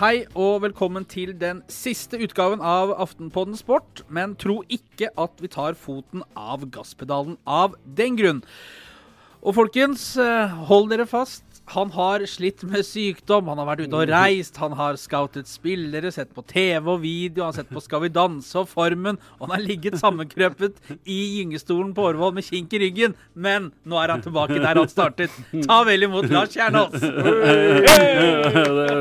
Hei og velkommen til den siste utgaven av Aftenpodden Sport. Men tro ikke at vi tar foten av gasspedalen av den grunn. Og folkens, eh, hold dere fast. Han har slitt med sykdom, han har vært ute og reist, han har scoutet spillere, sett på TV og video, han har sett på Skal vi danse og Formen, og han har ligget sammenkrøpet i gyngestolen på Årvoll med kink i ryggen. Men nå er han tilbake der han startet. Ta vel imot Lars Kjernås!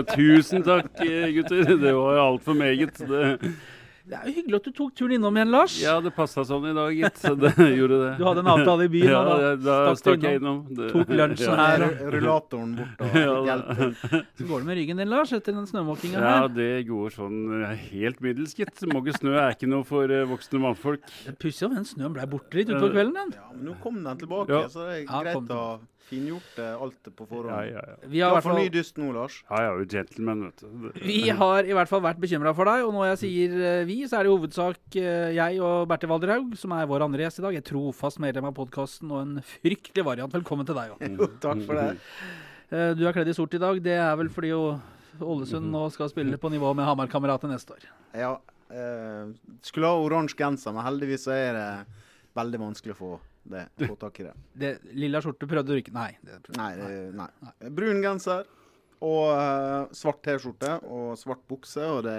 Tusen takk, gutter. Det var altfor meget. Det, Det er jo hyggelig at du tok turen innom igjen, Lars. ja, det passa sånn i dag, gitt. Så det gjorde det. Du hadde en avtale i byen, Ja, og da da stakk jeg innom. Det- Tok lunsjen ja. her. Ru- Rullatoren bort og Ja, hjelp. Så går det med ryggen din, Lars, etter den snømåkinga Ja, her. det går sånn eh, helt middels, gitt. Mogge snø er ikke noe for eh, voksne mannfolk. Det Pussig om den snøen ble borte litt utover kvelden. Den. Ja, men nå kom den tilbake, Ja. så det er Ja, greit å fingjort eh, alt på forhånd. Ja, ja, ja. Vi har, for ny dyst nå, Lars. Ja, er gentleman, vet du. Vi har i hvert fall vært bekymra for deg, og når jeg sier eh, vi, så er det i hovedsak eh, jeg og Bertil Valderhaug som er vår andre gjest i dag. Et trofast medlem av podkasten og en fryktelig variant. Velkommen til deg òg. Takk for det. Eh, Du er kledd i sort i dag. Det er vel fordi Ålesund nå skal spille på nivå med Hamar-kameratet neste år. Ja, eh, skulle ha oransje genser, men heldigvis så er det veldig vanskelig å få, det, få tak i det. Det, lilla skjorte prøvde du ikke Nei. Det, Nei, det, nei. Brun genser og uh, svart T-skjorte og svart bukse, og det,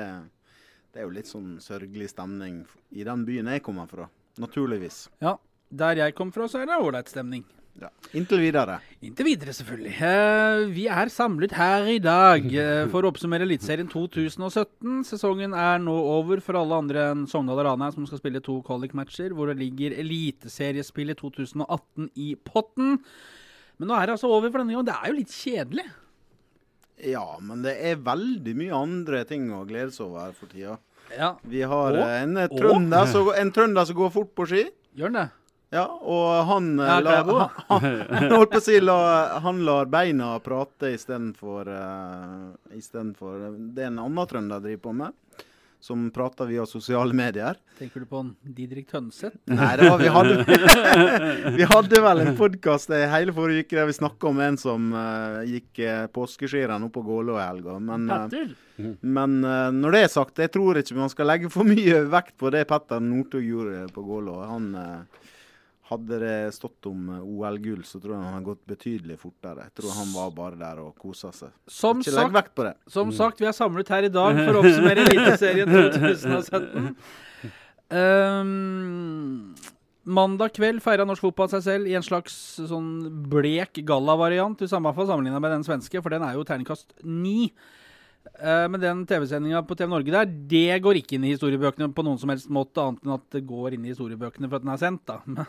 det er jo litt sånn sørgelig stemning i den byen jeg kommer fra. Naturligvis. Ja. Der jeg kom fra, så er det ålreit stemning. Ja. Inntil videre. Inntil videre, selvfølgelig. Eh, vi er samlet her i dag eh, for å oppsummere Eliteserien 2017. Sesongen er nå over for alle andre enn Sogndal og Ranheim, som skal spille to qualic-matcher, hvor det ligger eliteseriespillet 2018 i potten. Men nå er det altså over for denne gangen. Det er jo litt kjedelig. Ja, men det er veldig mye andre ting å glede seg over for tida. Ja, Vi har Og? en, trønder som, en trønder som går fort på ski. gjør den det? Ja, og han eh, Ja, la, han, han, holdt på å si, la, han lar beina prate istedenfor uh, istedenfor Det er en annen trønder driver på med, som prater via sosiale medier. Tenker du på han Didrik Tønseth? Nei, det var, vi, hadde, vi hadde vel en podkast hele forrige uke der vi snakka om en som uh, gikk uh, påskeskirenn oppe på Gålå i helga. Men, uh, men uh, når det er sagt, jeg tror ikke man skal legge for mye vekt på det Petter Northug gjorde på Gålå. Han eh, hadde det stått om eh, OL-gull, så tror jeg han hadde gått betydelig fortere. Jeg tror han var bare der og kosa seg. Som Ikke legg sagt, vekt på det. Som sagt, vi er samlet her i dag for å oppsummere Eliteserien 2017. Um, mandag kveld feira norsk fotball seg selv i en slags sånn blek gallavariant, i samme fall sammenligna med den svenske, for den er jo terningkast ni. Eh, men den TV-sendinga på TV Norge der, det går ikke inn i historiebøkene på noen som helst måte, annet enn at det går inn i historiebøkene for at den er sendt, da.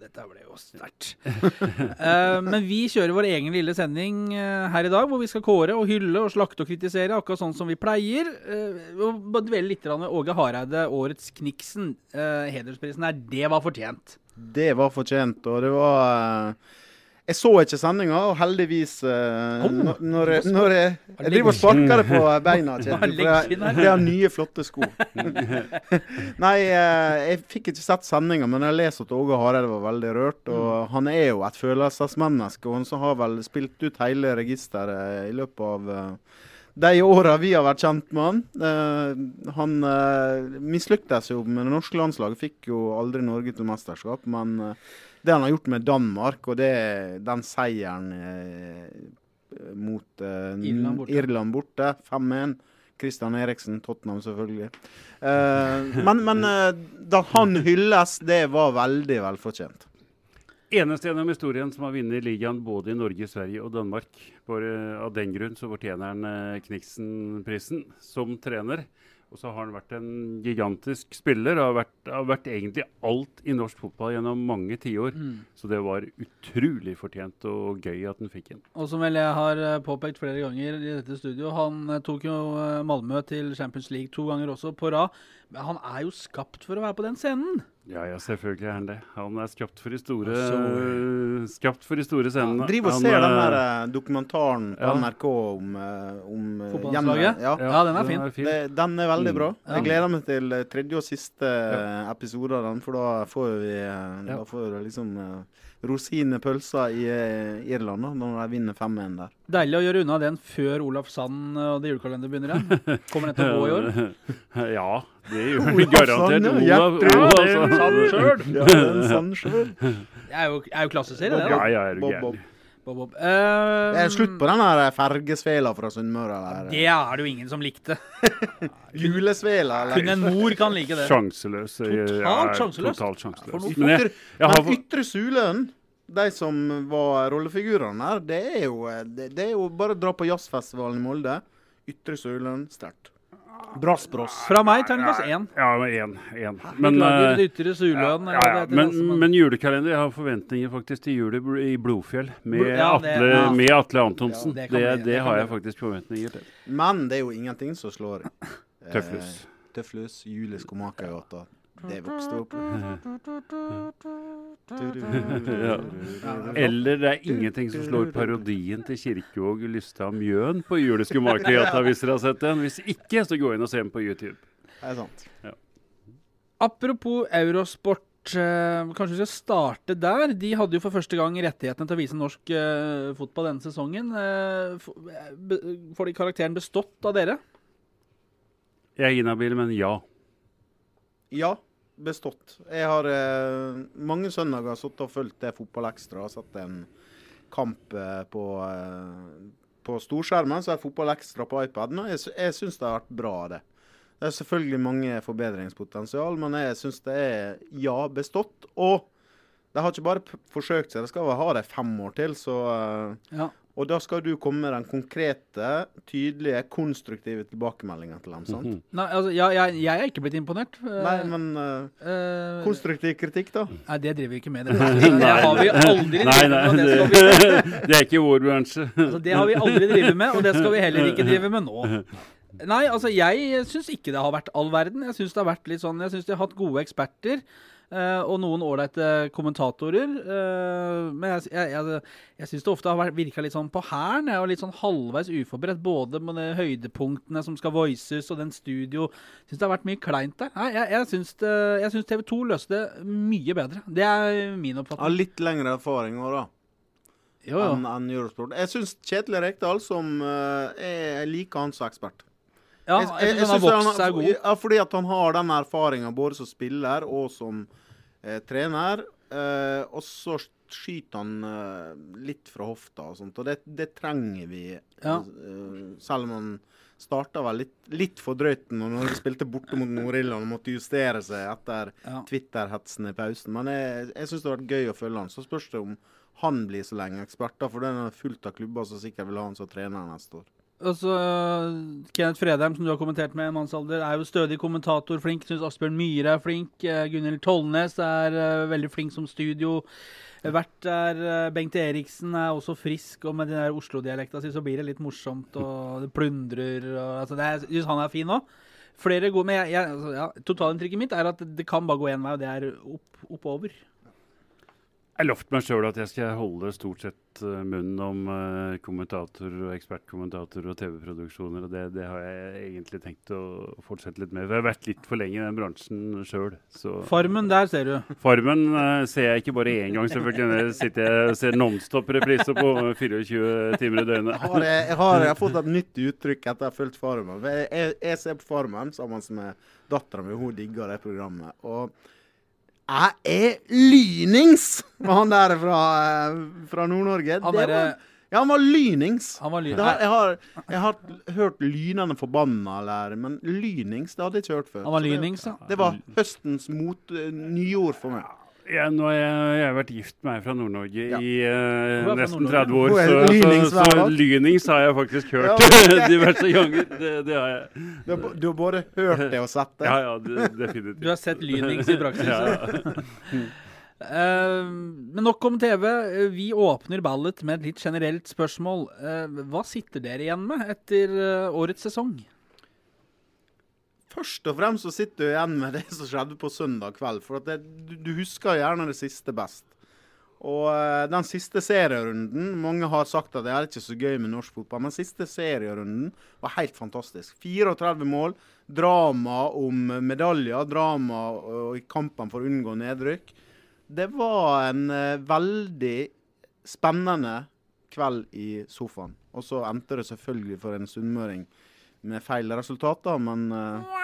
Dette ble jo sterkt. uh, men vi kjører vår egen lille sending uh, her i dag, hvor vi skal kåre og hylle og slakte og kritisere, akkurat sånn som vi pleier. Uh, og dvele litt ved Åge Hareide, årets Kniksen. Hedersprisen her, det var fortjent. Det var fortjent, og det var Jeg så ikke sendinga, og heldigvis eh, Oh, når, når, jeg, når jeg, jeg driver og sparker det på beina, Kjetil, for jeg, har nye, flotte sko. Nei, eh, jeg fikk ikke sett sendinga, men jeg leser at Åge Hareide var veldig rørt. Og Mm. han er jo et følelsesmenneske, og han så har vel spilt ut hele registeret i løpet av uh, de åra vi har vært kjent med han. Uh, han uh, mislyktes jo med det norske landslaget, fikk jo aldri Norge til mesterskap. Men eh, det han har gjort med Danmark, og det, den seieren eh, mot eh, Irland borte. Irland borte 5-1. Christian Eriksen, Tottenham selvfølgelig. Eh, men men eh, da han hylles, det var veldig velfortjent. Eneste gjennom historien som har vunnet ligaen både i Norge, Sverige og Danmark. Bare av den grunn så fortjener han eh, Kniksen-prisen som trener. Og så har han vært en gigantisk spiller. Har vært, har vært egentlig alt i norsk fotball gjennom mange tiår. Så det var utrolig fortjent og gøy at han fikk den. Og som vel jeg har eh, påpekt flere ganger i dette studio, han eh, tok jo eh, Malmö til Champions League to ganger også på rad. Men han er jo skapt for å være på den scenen. Ja, ja, selvfølgelig er han det. Han er skapt for de store, altså, skapt for de store scenene. Han driver og ser den eh, der eh, dokumentaren på ja. NRK om, eh, om Fotballandslaget? Ja. Ja, den er fin. Det, den er veldig Mm. bra. Ja. Jeg gleder meg til tredje og siste Ja. episode av den, for da får vi Da får vi liksom uh, rosine pølser i Irland da, når de vinner 5-1 der. Deilig å gjøre unna den før Olaf Sand og det julekalender begynner igjen. Kommer den til å gå i år? Ja, det gjør han garantert. Er er sann sjøl. Det er jo, er jo klasseserie, det. Ja, da. ja, er du Bob, gæren. Bob. Bob, Bob. Det er Eh, slutt på den der fergesvela fra Sunnmøre. eller? Det er det jo ingen som likte. Kulesvela, eller? Kun en mor kan like det. Sjanseløs. Totalt sjanseløs. Totalt For sjanseløs. noe Men jeg, Ytre, jeg har men Ytre Suløen, de som var rollefigurene her, det er jo, eh, det, det er jo bare å dra på jazzfestivalen i Molde. Ytre sulen, sterkt. Brassbross. Fra meg terningkast én. Ja, men én. én. Men, Beklager eh, Ytre Suløen. ja, ja, men, men- men julekalender Jeg har forventninger faktisk til jul i Blodfjell med, ja, det- Atle, ja. med Atle Antonsen. Ja, det det, det, bli- det har jeg faktisk forventninger til. Men det er jo ingenting som slår eh, Tøfflus. Tøfflus, Julie Skomakergata. Det vokste opp. Ja. Eller det er ingenting som slår parodien til Kirkevåg Lystad Mjøen på Juleskumakergata, hvis dere har sett den. Hvis ikke, så gå inn og se den på YouTube. Det er sant. Apropos Eurosport. eh, kanskje vi skal starte der. De hadde jo for første gang rettighetene til å vise norsk eh, fotball denne sesongen. Eh, får de karakteren bestått av dere? Jeg er inhabil, men ja. Ja, bestått. Jeg har eh, mange søndager sittet og fulgt det Fotballekstra og sett en kamp eh, på, eh, på storskjermen. Så er Fotballekstra på iPaden. Og jeg, jeg syns det har vært bra, det. Det er selvfølgelig mange forbedringspotensial, men jeg syns det er ja, bestått. Og de har ikke bare forsøkt seg, de skal ha det fem år til. Så, eh, Ja. Og da skal du komme med den konkrete, tydelige, konstruktive tilbakemeldingen til dem. sant? Mhm. Nei, altså, ja, jeg, jeg er ikke blitt imponert. Nei, men uh, eh, konstruktiv kritikk, da? nei, det driver vi ikke med. Det, det har vi aldri drevet med. det er ikke vår bransje. altså, det har vi aldri drevet med, og det skal vi heller ikke drive med nå. Nei, altså jeg syns ikke det har vært all verden. Jeg syns det har vært litt sånn Jeg syns de har hatt gode eksperter. Eh, og noen ålreite kommentatorer. eh, men jeg, jeg, jeg, jeg syns det ofte har virka litt sånn på hæren. Jeg var litt sånn halvveis uforberedt. Både med de høydepunktene som skal voices, og den studio. Syns det har vært mye kleint der. Nei, jeg, jeg syns det- jeg syns TV 2 løste det mye bedre. Det er min Har Ja, litt lengre erfaring òg, da. Enn en Eurosport. Jeg syns Kjetil Rekdal, som uh, Jeg liker han som ekspert. Ja, Jeg- jeg, jeg- han synes vokst seg god. Ja, fordi at han har den erfaringa både som spiller og som eh, trener. Eh, og så skyter han eh, litt fra hofta og sånt, og det, det trenger vi. Ja. Eh, selv om han starta vel litt, litt for drøyt når Norge spilte borte mot Nord-Irland og måtte justere seg etter Ja. Twitter-hetsen i pausen. Men jeg, jeg syns det har vært gøy å følge han. Så spørs det om han blir så lenge ekspert, da, for det er fullt av klubber som sikkert vil ha han som trener neste år. Og så øh, Kenneth Fredheim, som du har kommentert med, mannsalder, er jo stødig kommentator. Flink. Syns Asbjørn Myhre er flink. Eh, Gunhild Tollnes er øh, veldig flink som studio. Vert er øh, Bengt Eriksen er også frisk, og med den der Oslo-dialekta si så blir det litt morsomt, og det plundrer og altså det er, syns han er fin òg. Flere gode Men jeg, jeg, altså, ja, totalinntrykket mitt er at det kan bare gå én vei, og det er opp, oppover. Jeg lovte meg sjøl at jeg skal holde stort sett eh, munnen om uh, kommentatorer og ekspertkommentatorer og TV-produksjoner, og det, det har jeg egentlig tenkt å fortsette litt med. For jeg har vært litt for lenge i den bransjen sjøl. Farmen, der ser du. Farmen uh, ser jeg ikke bare én gang, selvfølgelig. Der sitter jeg og ser nonstop-repriser på 24 timer i døgnet. Har jeg, jeg, har, jeg har fått et nytt uttrykk etter å ha fulgt Farmen. Jeg, jeg, jeg ser på Farmen sammen med dattera mi, hun digger det programmet. Og jeg er lynings med han der fra, eh, fra Nord-Norge. Han var- Ja, han var lynings. Han var lynings. Det jeg, har, jeg har hørt lynende forbanna, eller Men lynings, det hadde jeg ikke hørt før. Han var lynings, ja. Det var høstens mot, eh, nyord for meg. Ja, nå har jeg, jeg har vært gift med ei fra Nord-Norge Ja. i fra nesten Nord-Norge. 30 år, så, så, lynings så, så, lynings har jeg faktisk hørt Ja, diverse ganger. Det, det har jeg. Du du har både hørt det og sett det. Ja, ja, det, definitivt. Du har sett lynings i praksis? Ja. Uh, men nok om TV. Vi åpner ballet med et litt generelt spørsmål. Uh, hva sitter dere igjen med etter årets sesong? Først og fremst så sitter du igjen med det som skjedde på søndag kveld. For det, du, du husker gjerne det siste best. Og uh, den siste serierunden Mange har sagt at det er ikke så gøy med norsk fotball, men siste serierunden var helt fantastisk. 34 mål, drama om medaljer, drama og i kampen for å unngå nedrykk. Det var en uh, veldig spennende kveld i sofaen. Og så endte det selvfølgelig for en sunnmøring med feil resultater, men eh,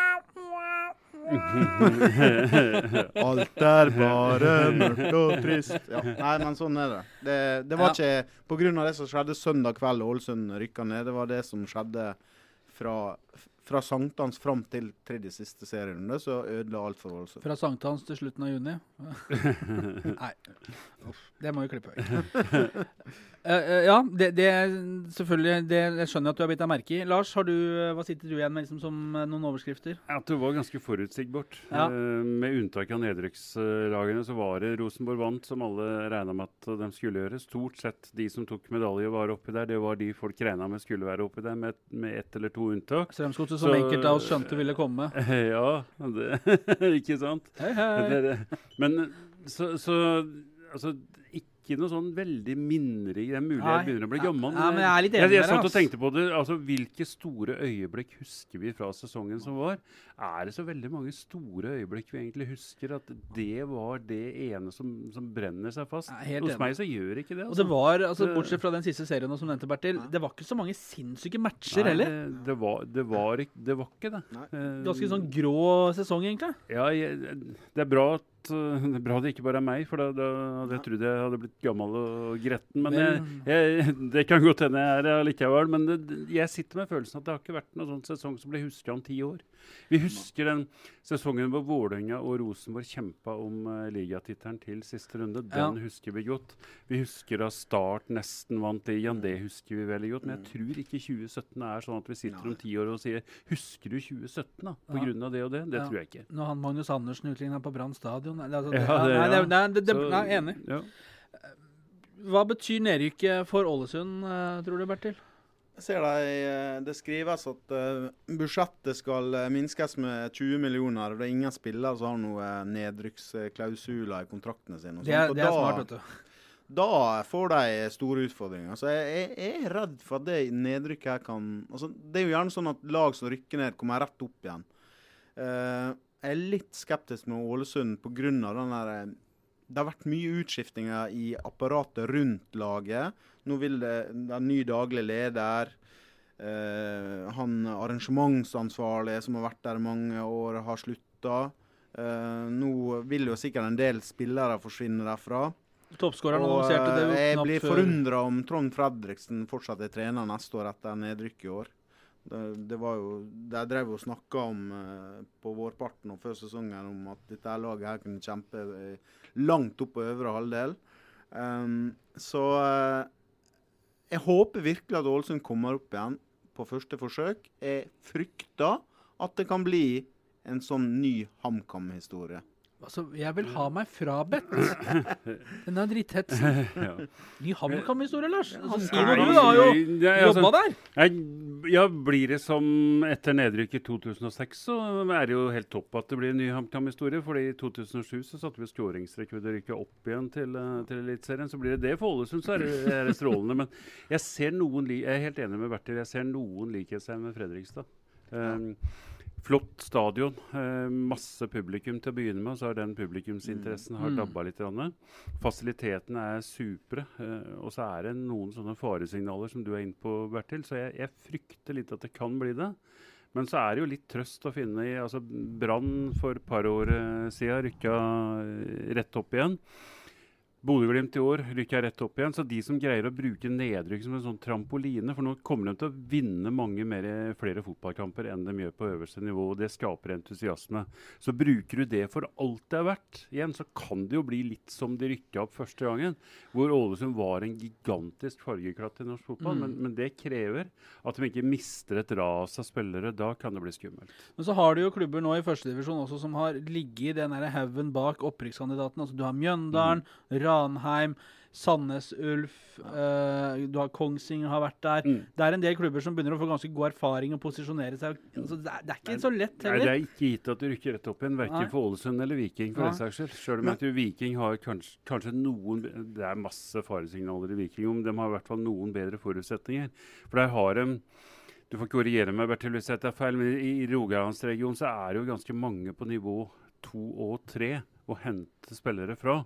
Alt er bare mørkt og trist. Ja. Nei, men sånn er det. Det, det var Ja. ikke pga. det som skjedde søndag kveld og Ålesund rykka ned. Det var det som skjedde fra, fra sankthans fram til tredje siste serierunde, så ødela alt for oss. Fra sankthans til slutten av juni. Nei. Det må vi klippe vekk. uh, uh, ja, det, det selvfølgelig Det jeg skjønner at du har bitt deg merke i. Lars, har du, eh, hva sitter du igjen med liksom, som noen overskrifter? At det var ganske forutsigbart. Ja. Uh, med unntak av nedrykkslagene så var det Rosenborg vant, som alle regna med at de skulle gjøre. Stort sett de som tok medalje var oppi der, det var de folk regna med skulle være oppi der, med, med ett eller to unntak. Strømsgodset, som Så- enkelte av oss skjønte ville komme. ja, det, ikke sant? Hei, hei. Det. Men så, så altså, ikke noe sånn veldig minnerik Det er mulig jeg begynner å bli gammel. Ja, men jeg er jeg, jeg satt og tenkte på det. altså Hvilke store øyeblikk husker vi fra sesongen som var? Er det så veldig mange store øyeblikk vi egentlig husker? At det var det ene som, som brenner seg fast? Hos meg så gjør ikke det. Og det var, altså, Bortsett fra den siste serien som nevnte Bertil, det var ikke så mange sinnssyke matcher Nei, heller. Det, det, var, det, var, det var ikke det. Eh, Ganske sånn grå sesong, egentlig. Ja, jeg, det er bra at uh, det er bra det ikke bare er meg, for da, da hadde jeg trodd jeg hadde blitt gammel og gretten. Men jeg, jeg, det kan godt hende jeg er allikevel. Men det, jeg sitter med følelsen at det har ikke vært noen sånn sesong som blir huska om ti år. Vi husker den sesongen hvor Vålerenga og Rosenborg kjempa om uh, ligatittelen til siste runde. Den husker vi godt. Vi husker da Start nesten vant ligaen. Det husker vi veldig godt. Men jeg tror ikke 2017 er sånn at vi sitter om ti år og sier Husker du 2017 da, på Ja. grunn av det og det? Det Ja. tror jeg ikke. Når han Magnus Andersen utligna på Brann stadion altså, Ja, ja, det- nei, det, ja. nei, det, det, nei, enig. Ja. Hva betyr nedrykket for Ålesund, eh, tror du, Bertil? Ser de, eh, det skrives at eh, budsjettet skal eh, minskes med 20 millioner. og Det er ingen spillere som har noen nedrykksklausuler i kontraktene sine. Det er, det er da- smart, vet du. Da får de store utfordringer. Så jeg, jeg, er redd for at det nedrykket her kan altså, Det er jo gjerne sånn at lag som rykker ned, kommer rett opp igjen. Jeg er litt skeptisk med Ålesund pga. den der Det har vært mye utskiftinger i apparatet rundt laget. Nå vil det, det er ny daglig leder. Eh, han arrangementsansvarlige som har vært der mange år, har slutta. Eh, nå vil jo sikkert en del spillere forsvinne derfra. Toppskåreren annonserte det jo eh, jeg blir før. forundra om Trond Fredriksen fortsatt er trener neste år etter nedrykk i år. Det, det var jo, De drev og snakka om eh, på vårparten og før sesongen om at dette laget her kunne kjempe eh, langt opp på øvre halvdel. Um, så eh, jeg håper virkelig at Ålesund kommer opp igjen på første forsøk. Jeg frykter at det kan bli en sånn ny HamKam-historie. Altså, jeg vil ha meg frabedt. Den er dritthets. Ja. Ny HamKam-historie, Lars. Altså, si noe, du. Du har jo altså, jobba der. Ja, blir det som etter nedrykk i 2006, så er det jo helt topp at det blir en ny HamKam-historie. For i 2007 så satte vi skåringsrekord og rykka opp igjen til, uh, til Eliteserien. Så blir det det for Ålesund, så er det, er det strålende. Men jeg ser noen jeg er helt enig med Bertil. Jeg ser noen likhetstegn med Fredrikstad. Um, Flott stadion. eh, masse publikum til å begynne med. Så har den publikumsinteressen har Mm. dabba litt. grann. Fasilitetene er supre. eh, og så er det noen sånne faresignaler som du er inne på, Bertil. Så jeg, jeg frykter litt at det kan bli det. Men så er det jo litt trøst å finne i altså Brann for et par år eh, siden rykka eh, rett opp igjen. Bodø-Glimt i år rykker rett opp igjen. Så de som greier å bruke nedrykk som en sånn trampoline For nå kommer de til å vinne mange mer, flere fotballkamper enn de gjør på øverste nivå. og Det skaper entusiasme. Så bruker du det for alt det er verdt, igjen, så kan det jo bli litt som de rykka opp første gangen. Hvor Ålesund var en gigantisk fargeklatt i norsk fotball. Mm. Men, men det krever at de ikke mister et ras av spillere. Da kan det bli skummelt. Men så har du jo klubber nå i førstedivisjon også som har ligget i den haugen bak opprykkskandidaten. Altså du har Mjøndalen, Ranheim, Sandnes Ulf, eh, du har Kongsing har vært der. Mm. Det er en del klubber som begynner å få ganske god erfaring og posisjonere seg. Altså, det, er, det er ikke så lett heller. Nei, det er ikke gitt at du rykker rett opp igjen, verken for Ålesund eller Viking. for Nei. den saks skyld. Selv om at Viking har kanskje, kanskje noen Det er masse faresignaler i Viking, men de har i hvert fall noen bedre forutsetninger. For der har de Du får korrigere meg, Bertil, hvis jeg tar feil, men i, i Rogalandsregionen så er det jo ganske mange på nivå to og tre å hente spillere fra.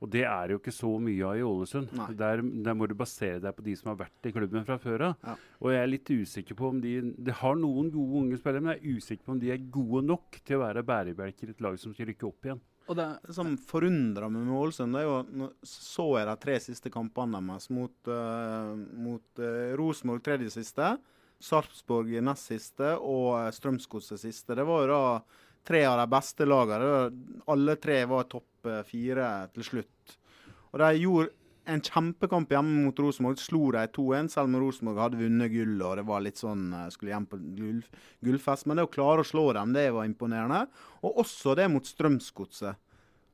Og det er jo ikke så mye av i Ålesund. Der, der må du basere deg på de som har vært i klubben fra før av. Ja. Og jeg er litt usikker på om de Det har noen gode unge spillere, men jeg er usikker på om de er gode nok til å være bærebjelker i et lag som skal rykke opp igjen. Og det, som forundrer meg med Ålesund, det er jo nå så jeg de tre siste kampene deres mot, uh, mot uh, Rosenborg tredje siste, Sarpsborg nest siste og uh, Strømsgodset siste. Det var jo da tre av de beste lagene. Alle tre var topp eh, fire til slutt. Og de gjorde en kjempekamp hjemme mot Rosenborg. Slo de 2-1, selv om Rosenborg hadde vunnet gull og det var litt sånn eh, skulle hjem på gull, gullfest. Men det å klare å slå dem, det var imponerende. Og også det mot Strømsgodset.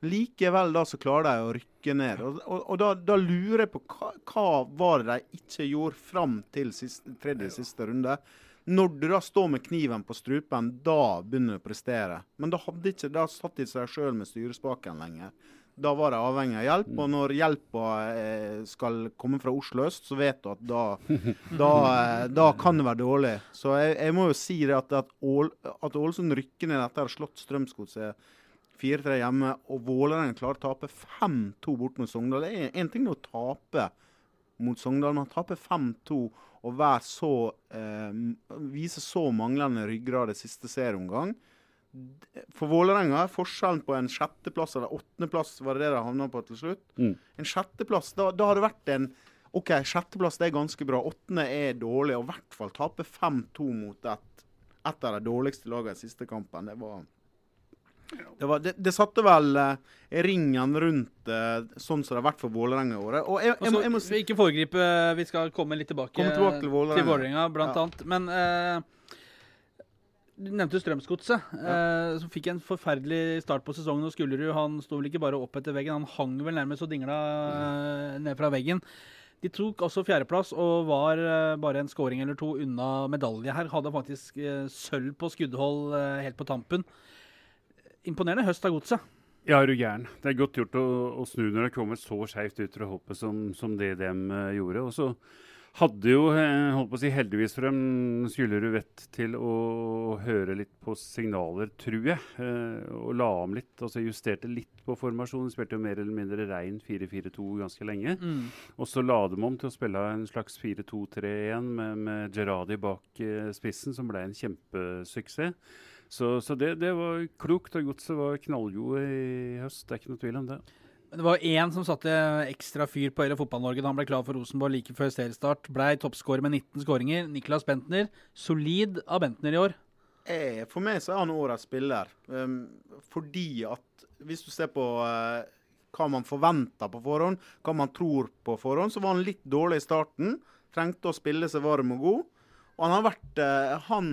Likevel da så klarer de å rykke ned. Og, og, og da, da lurer jeg på hva, hva var det de ikke gjorde fram til siste, tredje siste runde. Når du da står med kniven på strupen, da begynner du å prestere. Men da, hadde ikke, da satt de seg sjøl med styrespaken lenger. Da var de avhengig av hjelp, og når hjelpa eh, skal komme fra Oslo øst, så vet du at da, da, eh, da kan det være dårlig. Så jeg, jeg må jo si det at, at, Ål, at Ålesund rykker ned etter å ha slått Strømsgodset 4-3 hjemme, og Vålerenga klarer å tape 5-2 bort mot Sogndal. Det er en ting å tape mot Sogndal, men å tape 5-2 og være så eh, vise så manglende ryggrad i siste serieomgang For Vålerenga er forskjellen på en sjetteplass eller åttendeplass, var det det de havna på til slutt? Mm. En sjetteplass, da, da har det vært en OK, sjetteplass det er ganske bra. Åttende er dårlig. Og i hvert fall tape 5-2 mot et, et av de dårligste lagene i siste kampen. Det var det, var, det, det satte vel uh, ringen rundt uh, sånn som det har vært for Vålerenga i året. Og jeg, jeg, må- jeg må si vi ikke foregripe, vi skal komme litt tilbake, Komme tilbake til Vålerenga. Blant Ja. annet. Men uh, du nevnte Strømsgodset, ja. som fikk en forferdelig start på sesongen. Og Skullerud han sto vel ikke bare opp etter veggen, han hang vel nærmest og dingla ned fra veggen. De tok også fjerdeplass og var bare en scoring eller to unna medalje her. Hadde faktisk sølv på skuddhold helt på tampen. Imponerende høst av godset. Ja, er du gæren. Det er godt gjort å, å snu når det kommer så skeivt ut fra hoppet som, som det de eh, gjorde. Og så hadde jo, eh, holdt på å si heldigvis for dem, skulle du vett til å høre litt på signaler, tror jeg. eh, og la om litt. Altså justerte litt på formasjonen. Spilte jo mer eller mindre rein 4-4-2 ganske lenge. Og så la de om til å spille en slags 4-2-3-1 med, med Gerradi bak spissen, som ble en kjempesuksess. Så, så det, det var klokt, og godset var knallgode i høst. Det er ikke noe tvil om det. Men Det var én som satte ekstra fyr på hele Fotball-Norge da han ble klar for Rosenborg like før seriestart. Blei toppskårer med 19 skåringer. Niklas Bentner. Solid av Bentner i år. Eh, For meg så er han årets spiller. Um, fordi at hvis du ser på eh, hva man forventer på forhånd, hva man tror på forhånd, så var han litt dårlig i starten. Trengte å spille seg varm og god. Og han har vært eh, Han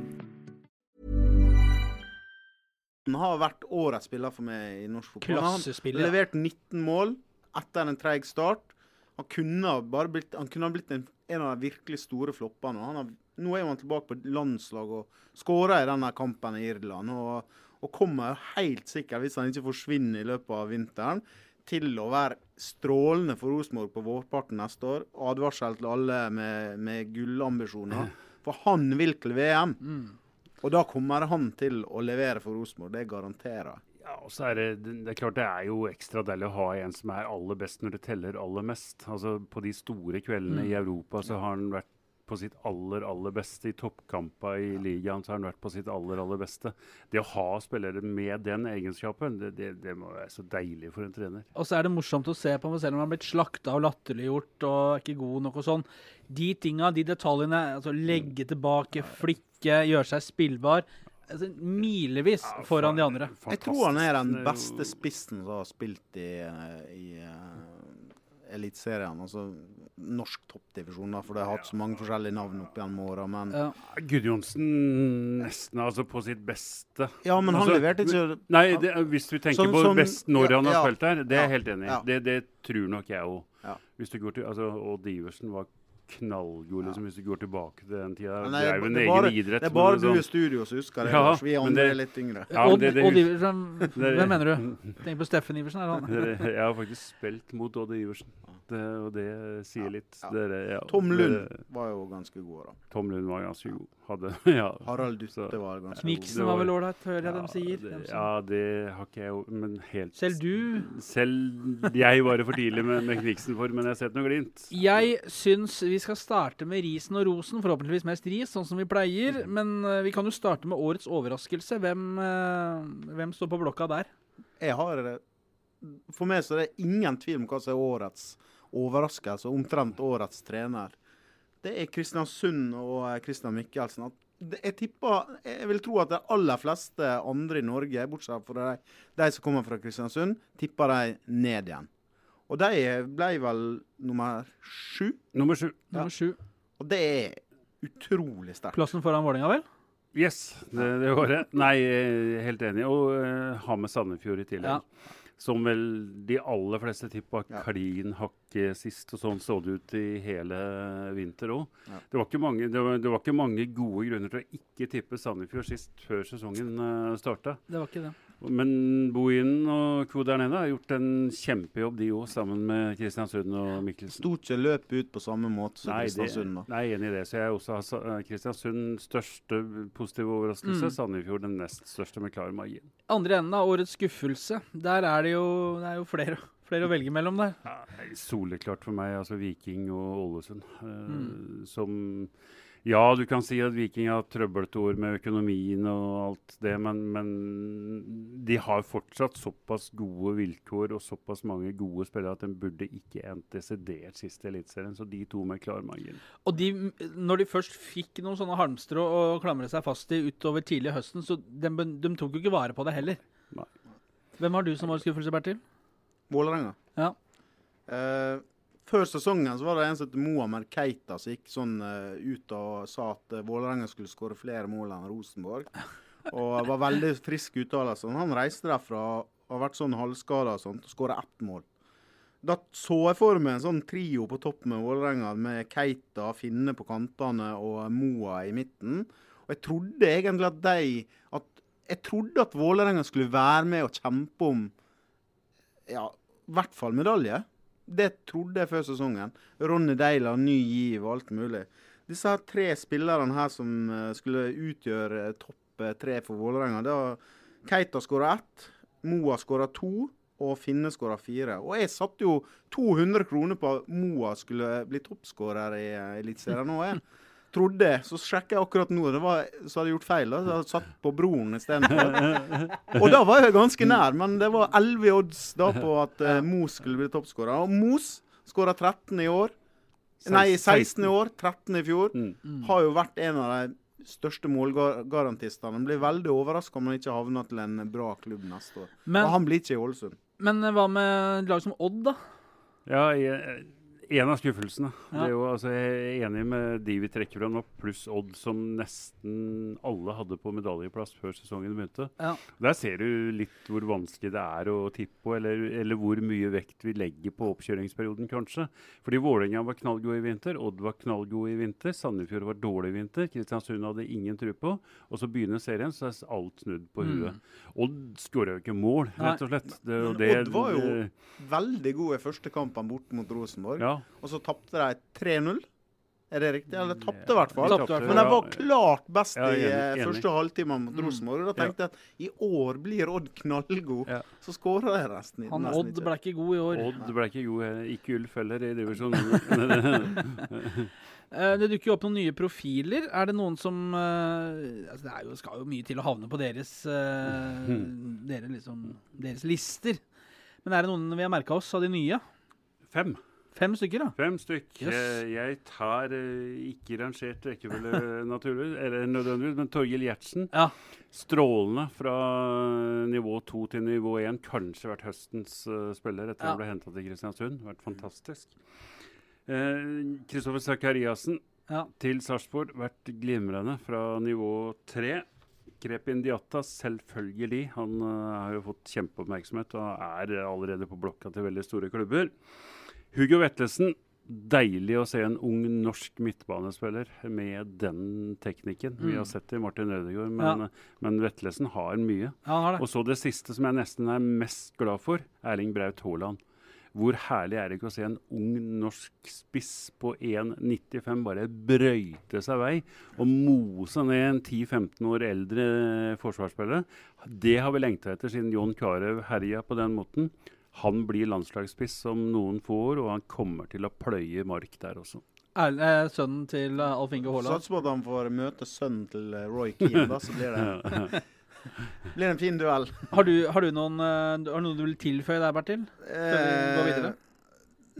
Han har vært årets spiller for meg i norsk fotball. Han har levert 19 mål etter en treig start. Han kunne blitt, han kunne ha blitt en, en av de virkelig store floppene. Han har, nå er han tilbake på landslag og skåra i denne kampen i Irland. Og, og kommer helt sikkert, hvis han ikke forsvinner i løpet av vinteren, til å være strålende for Rosenborg på vårparten neste år. Advarsel til alle med, med gullambisjoner. For han vil til VM. Og da kommer han til å levere for Rosenborg, det garanterer jeg. Ja, og så er det, det er klart det er jo ekstra deilig å ha en som er aller best når det teller aller mest. Altså På de store kveldene i Europa så har han vært på sitt aller, aller beste. I toppkamper i ligaen så har han vært på sitt aller, aller beste. Det å ha spillere med den egenskapen, det, det, det må være så deilig for en trener. Og så er det morsomt å se på ham, selv om han har blitt slakta og latterliggjort og er ikke god nok og sånn. De tinga, de detaljene, altså legge tilbake, flikke, gjøre seg spillbar. Altså, milevis foran de andre. Jeg tror han er den beste spissen som har spilt i, eh, i uh, Eliteserien. Altså norsk toppdivisjon, da, for det har hatt så mange forskjellige navn opp gjennom åra. Men, Ja. Gudjonsen nesten altså på sitt beste. ja, men han Altså, leverte ikke Nei, det, hvis du tenker Sånn- på sånn- best når han har ja, spilt her, det er jeg ja, helt enig i. ja. Det, det tror nok jeg òg. Ja. Hvis du går til, altså, Odd Iversen var knallgod, liksom, hvis du går tilbake til den tida. Nei, det er jo en egen bare, idrett. Det er bare det du sånn- i studio som husker det. Ja, vi andre det- er litt yngre. Ja, Odd, det- det- Odd Iversen, det- hvem mener du? Tenk på Steffen Iversen. Er han? Jeg har faktisk spilt mot Odd Iversen, og det sier litt. Ja. Dere, ja, Tom Lund var jo ganske god, da. Tom Lund var ganske god. Hadde, ja. Harald Dutte Så- var ganske god. Miksen var vel ålreit, hører jeg dem sier. det- Ja, det har ikke jeg jo Men helt Selv du Selv jeg var det for tidlig med, med Kniksen for, men jeg har sett noe glimt. Jeg syns vi skal starte med risen og rosen. Forhåpentligvis mest ris, sånn som vi pleier. Men eh, vi kan jo starte med årets overraskelse. Hvem, eh, hvem står på blokka der? Jeg har eh, For meg så er det ingen tvil om hva som er årets overraskelse, omtrent årets trener. Det er Kristiansund og eh, Christian Mikkelsen. At jeg tipper Jeg vil tro at de aller fleste andre i Norge, bortsett fra de, de som kommer fra Kristiansund, tipper de ned igjen. Og de ble vel nummer sju. Nummer sju. Nummer sju. Og det er utrolig sterkt. Plassen foran Vålerenga, vel? Yes, det, det var det. Nei, jeg er helt enig. Og uh, ha med Sandefjord i tillegg. Ja. Som vel de aller fleste tippa Ja. klin hakke sist, og sånn så det ut i hele vinter òg. Ja. Det, var det, det var ikke mange gode grunner til å ikke tippe Sandefjord sist før sesongen uh, starta. Det var ikke det. Men Bohinen og co. der nede har gjort en kjempejobb, de òg, sammen med Kristiansund og Mikkelsen. Stort ikke løp ut på samme måte som Nei, Kristiansund. da. nei, jeg er enig i det. Så jeg også har eh, Kristiansund største positive overraskelse. Mm. Sandefjord den nest største med klar margin. Andre enden av årets skuffelse. Der er det jo, det er jo flere, flere å velge mellom der. Ja, er soleklart for meg, altså Viking og Ålesund. Uh, Mm. Som Ja, du kan si at Viking har trøblete år med økonomien og alt det, men, men de har fortsatt såpass gode vilkår og såpass mange gode spillere at de burde ikke endt desidert sist i Eliteserien. Så de to med klar margin. Og de, når de først fikk noen sånne halmstrå å klamre seg fast i utover tidlig i høsten, så de, de tok jo ikke vare på det heller. Nei. Hvem har du som var skuffelse, Bertil? Vålerenga. Ja. Eh, før sesongen så var det en som het Mohammed Keita som gikk sånn uh, ut og sa at uh, Vålerenga skulle skåre flere mål enn Rosenborg. Og var veldig frisk uttalelse. Han reiste derfra og har vært sånn halvskada og sånt, og skåra ett mål. Da så jeg for meg en sånn trio på topp med Vålerenga, med Keita, Finne på kantene og Moa i midten. Og jeg trodde egentlig at de at, Jeg trodde at Vålerenga skulle være med og kjempe om ja, i hvert fall medalje. Det trodde jeg før sesongen. Ronny Deila, ny giv og alt mulig. Disse tre spillerne her som eh, skulle utgjøre toppen eh, tre for Vålerenga. Da Keita skåra ett, Moa skåra to, og Finne skåra fire. Og jeg satte jo 200 kroner på at Moa skulle bli toppskårer i eh, Eliteserien nå. jeg. Trodde. Så sjekka jeg akkurat nå. Det var, så hadde jeg gjort feil. da, så hadde Jeg satt på broren istedenfor. Og da var jeg ganske nær, men det var 11 odds da på at uh, Mos skulle bli toppskårer. Og Mos skåra 13 i år. Nei, 16 i år. 13 i fjor. Mm. Har jo vært en av de største målgarantistene. Blir veldig overraska om han ikke havner til en bra klubb neste år. Men, og han blir ikke i Ålesund. men hva med lag som Odd, da? Ja, jeg- en av skuffelsene. Ja. Det er jo, altså, jeg er enig med de vi trekker fram nå, pluss Odd, som nesten alle hadde på medaljeplass før sesongen begynte. Ja. Der ser du litt hvor vanskelig det er å tippe på, eller, eller hvor mye vekt vi legger på oppkjøringsperioden, kanskje. Fordi Vålerenga var knallgod i vinter, Odd var knallgod i vinter, Sandefjord var dårlig i vinter, Kristiansund hadde ingen tro på. Og så begynner serien, så er alt snudd på Mm. Odd skårer jo ikke mål, rett og slett. Det, Men det, Odd var jo det- Veldig god i første kampen bort mot Rosenborg. ja. Og så tapte de 3-0. Er det riktig? Eller tapte i hvert fall. Men de var klart best Ja, i enig, eh, første halvtime mot Mm. Rosenborg. Og da tenkte jeg at i år blir Odd knallgod. Ja. Så skåra de resten. Han nesten Odd ikke. ble ikke god i år. Odd ble ikke god, eh, ikke Ulf heller i divisjonen. Eh, Det dukker jo opp noen nye profiler. Er det noen som altså Det er jo, skal jo mye til å havne på deres, eh, Hmm. dere liksom, deres lister. Men er det noen vi har merka oss av de nye? Fem. Fem stykker, da. Fem stykk. Yes. Eh, Jeg tar eh, ikke rangert rekkefølge naturlig, eller nødvendigvis, men Torgill Gjertsen. Ja. Strålende fra nivå to til nivå én. Kanskje vært høstens uh, spiller etter Ja. han ble henta til Kristiansund. Vært fantastisk. Kristoffer Sakariassen Ja. til Sarpsborg. Vært glimrende fra nivå tre. Grep Indiata, selvfølgelig. Han uh, har jo fått kjempeoppmerksomhet og er allerede på blokka til veldig store klubber. Hugo Vetlesen. Deilig å se en ung norsk midtbanespiller med den teknikken. Vi Mm. har sett det i Martin Ødegaard, men, men Vetlesen har mye. Ja, han har det. Og så det siste som jeg nesten er mest glad for, Erling Braut Haaland. Hvor herlig er det ikke å se en ung norsk spiss på 1,95 bare brøyte seg vei og mose ned en 10-15 år eldre forsvarsspiller? Det har vi lengta etter siden John Carew herja på den måten. Han blir landslagsspiss om noen få år, og han kommer til å pløye mark der også. Er, eh, sønnen til eh, Alf Inge Haaland. Sats på at han får møte sønnen til eh, Roy Keane, da, så blir det, blir en fin duell. Har du, har du noen, eh, har du noe du vil tilføye der, Bertil? Eh,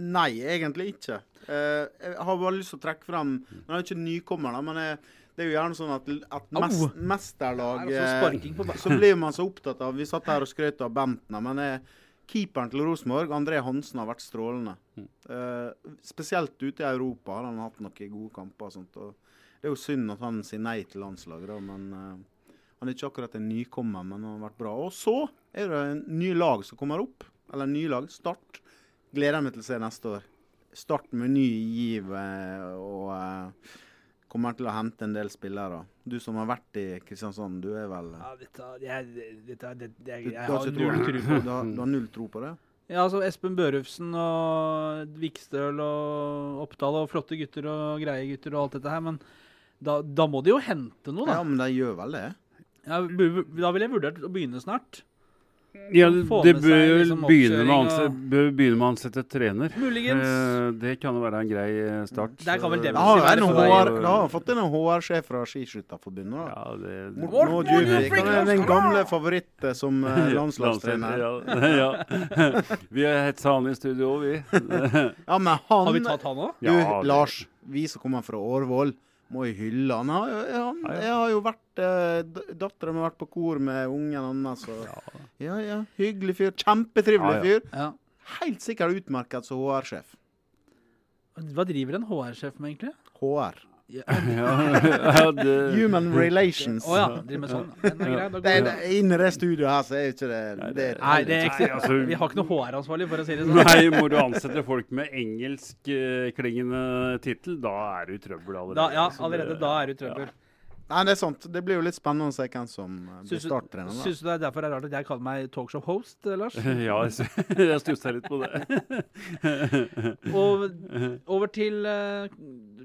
Nei, egentlig ikke. Eh, jeg har bare lyst til å trekke frem Han er jo ikke nykommer, da, men jeg, det er jo gjerne sånn at, at mest, Det mesterlag sparking på ba- Så blir man så opptatt av Vi satt her og skrøt av Bentner, men eh, keeperen til Rosenborg, André Hansen, har vært strålende. Mm. Eh, spesielt ute i Europa har han hatt noen gode kamper. og sånt. Og det er jo synd at han sier nei til landslaget, da, men eh, han er ikke akkurat en nykommer, men han har vært bra. Og så er det en ny lag som kommer opp. Eller en ny lag. Start. Gleder jeg meg til å se neste år. Start med ny giv eh, og eh, kommer til å hente en del spillere. Du som har vært i Kristiansand, du er vel Ja, dette, jeg, dette, det, det, jeg, jeg har null tro på det. du har, null tro på det? Ja, altså Espen Børufsen og Vikstøl og Oppdal og flotte gutter og greie gutter og alt dette her, men da, da må de jo hente noe, da. Ja, men de gjør vel det. Ja, da ville jeg vurdert å begynne snart. Ja, det bør jo liksom begynne og- begynne med å ansette trener. Muligens. Eh, det kan jo være en grei eh, start. Der kan vel det har, være en for deg HR, da har han fått inn en HR-sjef fra Skiskytterforbundet. Ja, det, Morten. Djupvik, Han er den gamle favoritt eh, som eh, landslagstrener. Ja, ja. Vi har hetsa han i studio òg, vi. Ja, men han Har vi tatt han òg? Du, det- Lars, vi som kommer fra Årvoll, må jo hylle han. Han, han Ja, ja. Jeg har jo vært eh, Dattera mi har vært på kor med ungen hans. Ja. ja, ja. Hyggelig fyr. Kjempetrivelig fyr. Helt sikkert utmerket som HR-sjef. Hva driver en HR-sjef med, egentlig? HR. Human Relations. Å ja, driver med sånn. Den er grei, da går Det, studioet her, så er jo ikke det, det Nei, det er ikke, Nei, altså- vi har ikke noe HR-ansvarlig, for å si det sånn. Nei, må du ansette folk med engelskklingende tittel, da er du i trøbbel allerede. Da, ja, allerede da er du i trøbbel. Nei, det er sant. Det blir jo litt spennende å se hvem som eh, blir starttrener. syns du det er derfor det er rart at jeg kaller meg talkshow-host, eh, Lars? Ja, jeg, stussa litt på det. Og over til eh,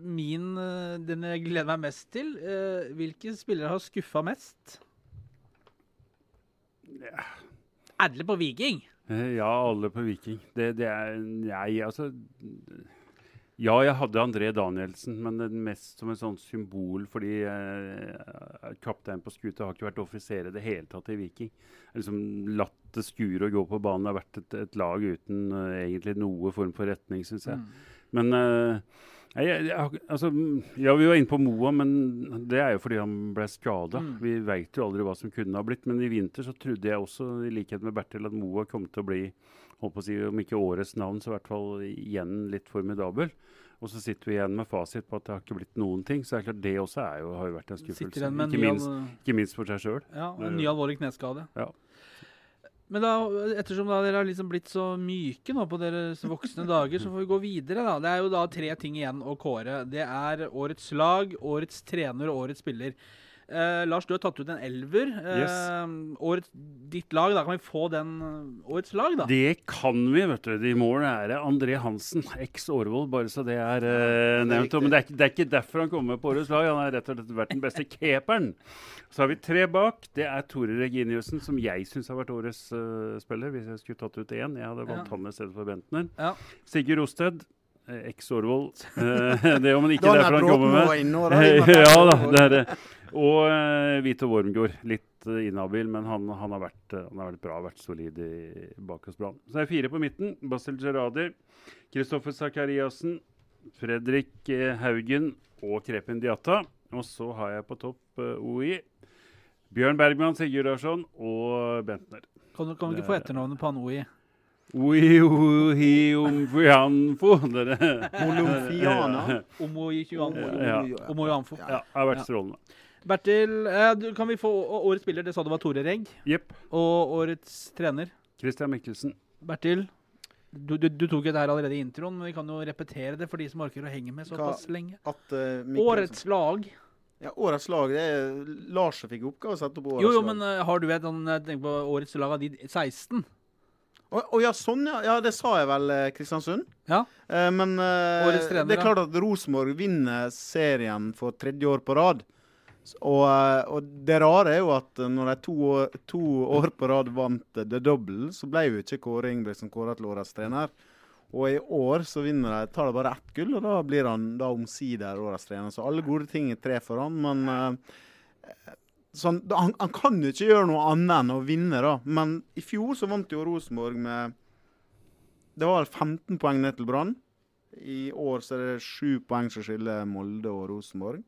min Den jeg gleder meg mest til. Hvilke spillere har skuffa mest? Alle på Viking? Ja, alle på Viking. Det, det er Nei, altså Ja, jeg hadde André Danielsen, men mest som et sånt symbol fordi eh, kaptein på skuta har ikke vært offiser i det hele tatt i Viking. Liksom latt det skure og gå på banen. Det har vært et, et lag uten eh, egentlig noe form for retning, syns jeg. Men eh, jeg, jeg, altså, mm, ja, vi var inne på Moa, men det er jo fordi han ble skada. Vi veit jo aldri hva som kunne ha blitt. Men i vinter så trodde jeg også, i likhet med Bertil, at Moa kom til å bli holdt på å si, om ikke årets navn, så i hvert fall igjen litt formidabel. Og så sitter vi igjen med fasit på at det har ikke blitt noen ting. Så det er klart det også er jo, har jo vært en skuffelse. en Ikke minst, ikke minst for seg sjøl. ja, en ny alvorlig kneskade. Ja. Men da, ettersom da dere har liksom blitt så myke nå på deres voksne dager, så får vi gå videre. da. Det er jo da tre ting igjen å kåre. Det er årets lag, årets trener og årets spiller. Eh, Lars, du har tatt ut en elver. Eh, årets, ditt lag, da kan vi få den eh, årets lag, da? Det kan vi, vet du. I mål er det André Hansen, eks Årvoll, bare så det er uh, nevnt. Men det er, det er ikke derfor han kommer på årets lag. Han har rett og slett vært den beste keeperen. Så har vi tre bak. Det er Tore Reginiussen, som jeg syns har vært årets spiller, hvis jeg skulle tatt ut én. Jeg hadde valgt Ja. han i stedet for Bentner. Ja. Sigurd Osted, eks Årvoll. Det om han ikke derfor er han kommer med. nå da er ja da, det er det. Og uh, Vito Wormgård. Litt uh, inhabil, men han, han, har vært, uh, han har vært bra, vært solid i bakerstplan. Så er det fire på midten. Basil Gerradi, Kristoffer Sakariassen, Fredrik Haugen og Krepin Diatta. Og så har jeg på topp OI. Bjørn Bergman, Sigurd Larsson og Bentner. Kan du, kan du ikke få etternavnet på han OI? Oi, oi, umfianfo. Dere. Molumfiana. Omoi 22. Ja. Ja, det har vært Ja. strålende. Bertil, eh, kan vi få årets spiller? Det sa du var Tore Regg. Yep. Og årets trener? Christian Mikkelsen. Bertil, du, du, du tok jo det her allerede i introen, men vi kan jo repetere det for de som orker å henge med såpass lenge. At, uh, Årets lag. ja, årets lag det er Lars som fikk oppgave å sette opp årets Jo, jo, lag. men uh, har du et sånn Jeg på årets lag av de 16? Å å ja, sånn, ja. ja. Det sa jeg vel, Kristiansund. Ja. Eh, men eh, Årets trener, det er klart at Rosenborg vinner serien for tredje år på rad. Og, eh, og det rare er jo at eh, når de to to år på rad vant eh, The Double, så ble jo ikke Kåre Ingebrigtsen kåret til årets trener. Og i år så vinner de, tar de bare ett gull, og da blir han da omsider årets trener. Så alle gode ting er tre for han, men sånn, han, han kan jo ikke gjøre noe annet enn å vinne, da. Men i fjor så vant jo Rosenborg med Det var vel 15 poeng ned til Brann. I år så er det sju poeng som skiller Molde og Rosenborg.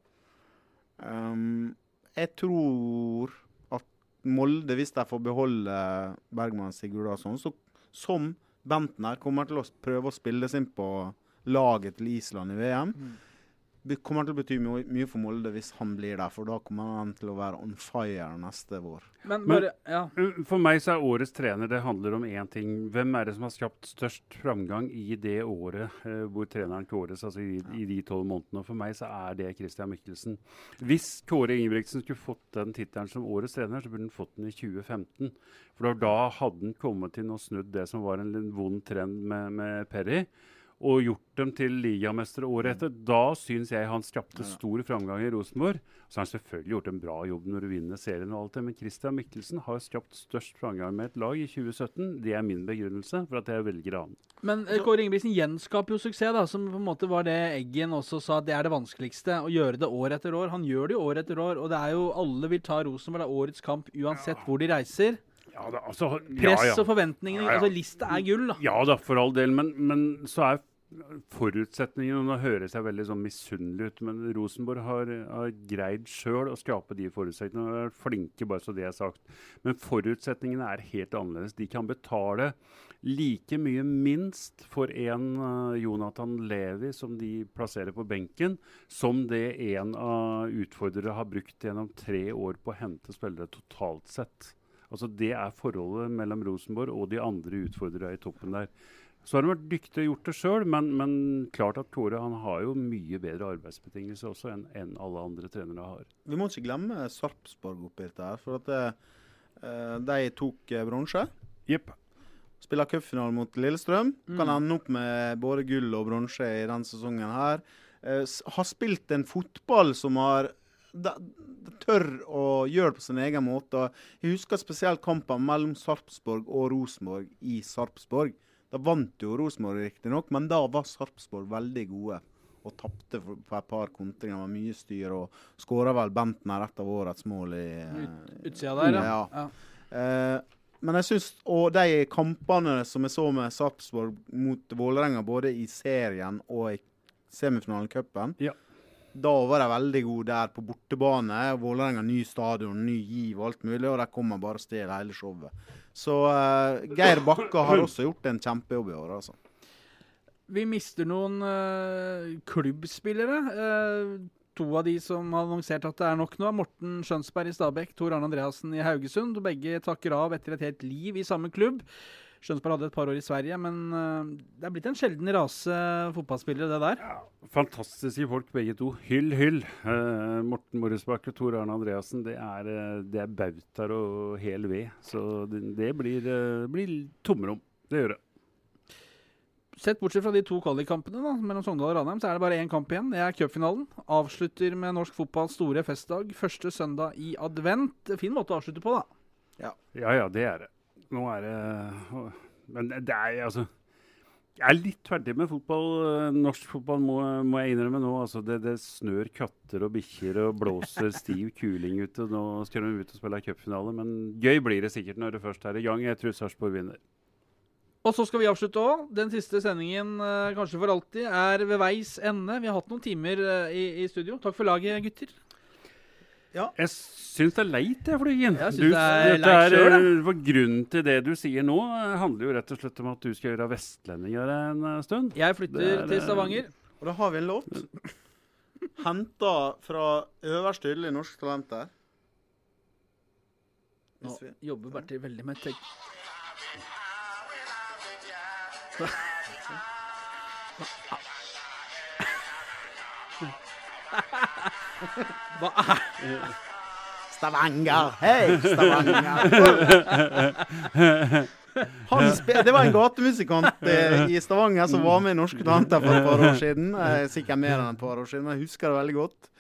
Um, jeg tror at Molde, hvis de får beholde Bergman Sigurd Sigurdarsson, så som Bentner kommer til å prøve å spille seg inn på laget til Island i VM. Det kommer til å bety mye, mye for Molde hvis han blir der, for da kommer han til å være on fire neste vår. Men Men- bare Ja. Uh, For meg så er årets trener det handler om én ting. Hvem er det som har skapt størst framgang i det året eh, hvor treneren kåres, altså i, i de tolv månedene? Og For meg så er det Christian Mikkelsen. Hvis Kåre Ingebrigtsen skulle fått den tittelen som årets trener, så burde han fått den i 2015. For da, da hadde han kommet inn og snudd det som var en en vond trend med, med Perry. Og gjort dem til ligamestere året etter. Da syns jeg han skapte stor framgang i Rosenborg. Så har han selvfølgelig gjort en bra jobb når du vinner serien, og alt det, men Christian Mikkelsen har skapt størst framgang med et lag i 2017. Det er min begrunnelse for at jeg velger han. Men eh, Kåre Ingebrigtsen gjenskaper jo suksess, da, som på en måte var det Eggen også sa det er det vanskeligste. Å gjøre det år etter år. Han gjør det jo år etter år, og det er jo alle vil ta Rosenborg. Det er årets kamp uansett hvor de reiser. Ja da, altså, Press ja, ja. og forventninger. Altså, lista er gull, da. Ja da, for all del, men, men så er forutsetningene Nå høres jeg veldig sånn misunnelig ut, men Rosenborg har, har greid sjøl å skape de forutsetningene. og er flinke, bare så det er sagt. Men forutsetningene er helt annerledes. De kan betale like mye minst for en uh, Jonathan Levi som de plasserer på benken, som det en av utfordrere har brukt gjennom tre år på å hente spillere totalt sett. Altså Det er forholdet mellom Rosenborg og de andre utfordrerne i toppen der. Så har de vært dyktige og gjort det sjøl, men, men klart at Tore han har jo mye bedre arbeidsbetingelser også enn enn alle andre trenere har. Vi må ikke glemme Sarpsborg oppi dette her, for at det, eh, de tok eh, bronse. Yep. Spiller cupfinale mot Lillestrøm. Kan ende opp med både gull og bronse i denne sesongen her. Eh, har spilt en fotball som har de, de tør å gjøre det på sin egen måte. Og Jeg husker spesielt kampen mellom Sarpsborg og Rosenborg i Sarpsborg. Da vant jo Rosenborg riktignok, men da var Sarpsborg veldig gode. Og tapte på et par kontringer. med mye styr. Og skåra vel Bentner et av årets mål i Ut, Utsida der, ja. Ja. ja. Uh, men jeg syns Og de kampene som jeg så med Sarpsborg mot Vålerenga, både i serien og i semifinalen i cupen, Ja. Da var de veldig gode der på bortebane. Vålerenga ny stadion, ny giv og alt mulig, og de kommer bare og stjeler hele showet. Så uh, Geir Bakka har også gjort en kjempejobb i år, altså. Vi mister noen uh, klubbspillere. Uh, to av de som har annonsert at det er nok nå, Morten Skjønsberg i Stabæk, Tor Arne Andreassen i Haugesund. Begge takker av etter et helt liv i samme klubb. Skjønsberg hadde et par år i Sverige, men eh, det er blitt en sjelden rase fotballspillere, det der. Fantastiske folk begge to. Hyll, hyll. Uh, Morten Morrisbakk og Tor Arne Andreassen, det er, eh, det er bautaer og hel ved. Så det, det blir, blir tomrom. Det gjør det. Sett bortsett fra de to kvalikkampene mellom Sogndal og Ranheim, så er det bare én kamp igjen. Det er cupfinalen. Avslutter med norsk fotballs store festdag. Første søndag i advent. Fin måte å avslutte på, da. Ja ja, det er det. Nå er det Men det er altså Jeg er litt ferdig med fotball. eh, Norsk fotball må, må jeg innrømme nå. Altså, det, det snør katter og bikkjer og blåser stiv kuling ute. Nå skal de ut og spille cupfinale, men gøy blir det sikkert når det først er i gang. Jeg tror Sarpsborg vinner. Og så skal vi avslutte òg. Den siste sendingen, eh, kanskje for alltid, er ved veis ende. Vi har hatt noen timer eh, i, i studio. Takk for laget, gutter. Jeg syns det er leit, jeg, Flygen. Jeg synes Du- det er leit selv, eh, for Grunnen til det du sier nå, eh, handler jo rett og slett om at du skal gjøre vestlendinger en eh, stund. Jeg flytter er, til Stavanger. Og da har vi en låt. Henta fra øverste hylle i Norske Talenter. Nå jobber Bertil veldig med tek... Hva er Stavanger, hei, Stavanger. Det var en gatemusikant eh, i Stavanger som var med i Norske Tanter for et par år siden. Eh, sikkert mer enn et par år siden, men jeg husker det veldig godt.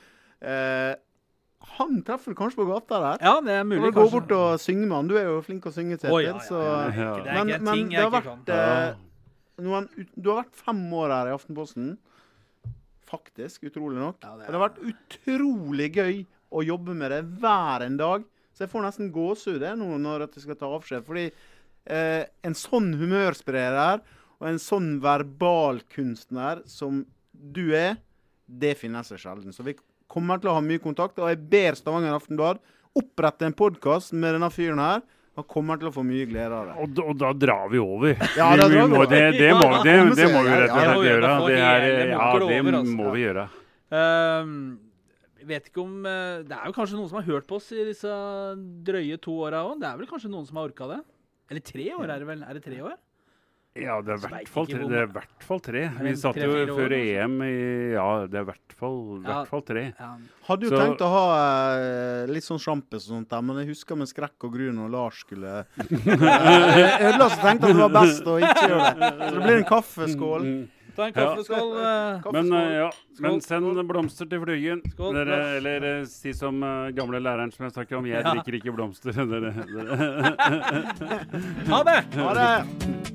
Eh, han treffer du kanskje på gata der. Ja, det er Du mulig, må gå bort og synge med han. Du er jo flink å synge, Kjetil. Oh, ja, ja, ja, Men- men det har vært, eh, noen, Du har vært fem år her i Aftenposten. Faktisk, utrolig nok. Ja, det Og det har vært utrolig gøy å jobbe med det hver en dag. Så jeg får nesten gåsehud nå når jeg skal ta avskjed. Fordi eh, en sånn humørspreder og en sånn verbalkunstner som du er, det finner seg sjelden. Så vi kommer til å ha mye kontakt. Og jeg ber Stavanger Aftenblad opprette en podkast med denne fyren her. Han kommer til å få mye glede av det. Og, da- og da drar vi over. Ja, da drar vi over. det, det, må, det, det må vi rett og slett gjøre. Det, er, ja, det altså. må vi gjøre. Ehm, jeg vet ikke om eh, Det er jo kanskje noen som har hørt på oss i disse drøye to åra òg. Det er vel kanskje noen som har orka det? Eller tre år, er det vel? Er det tre år? Ja, det er i hvert fall tre. er hvert fall tre. Vi satt jo før altså? EM i Ja, det er i hvert fall, hvert fall tre. Ja. Hadde jo Så- tenkt å ha eh, litt sånn sjampis og sånt der, men jeg husker med skrekk og gru når Lars skulle Jeg ødela så tenkte at det var best å ikke gjøre det. Så det blir en kaffeskål. Mm. Ta en Ja. kaffeskål. eh. Men eh, ja, men send blomster til Flygen. Skål. Dere, eller eh, si som uh, gamle læreren som jeg snakker om, jeg Ja. drikker ikke blomster. Dere, dere. Ha det! Ha det!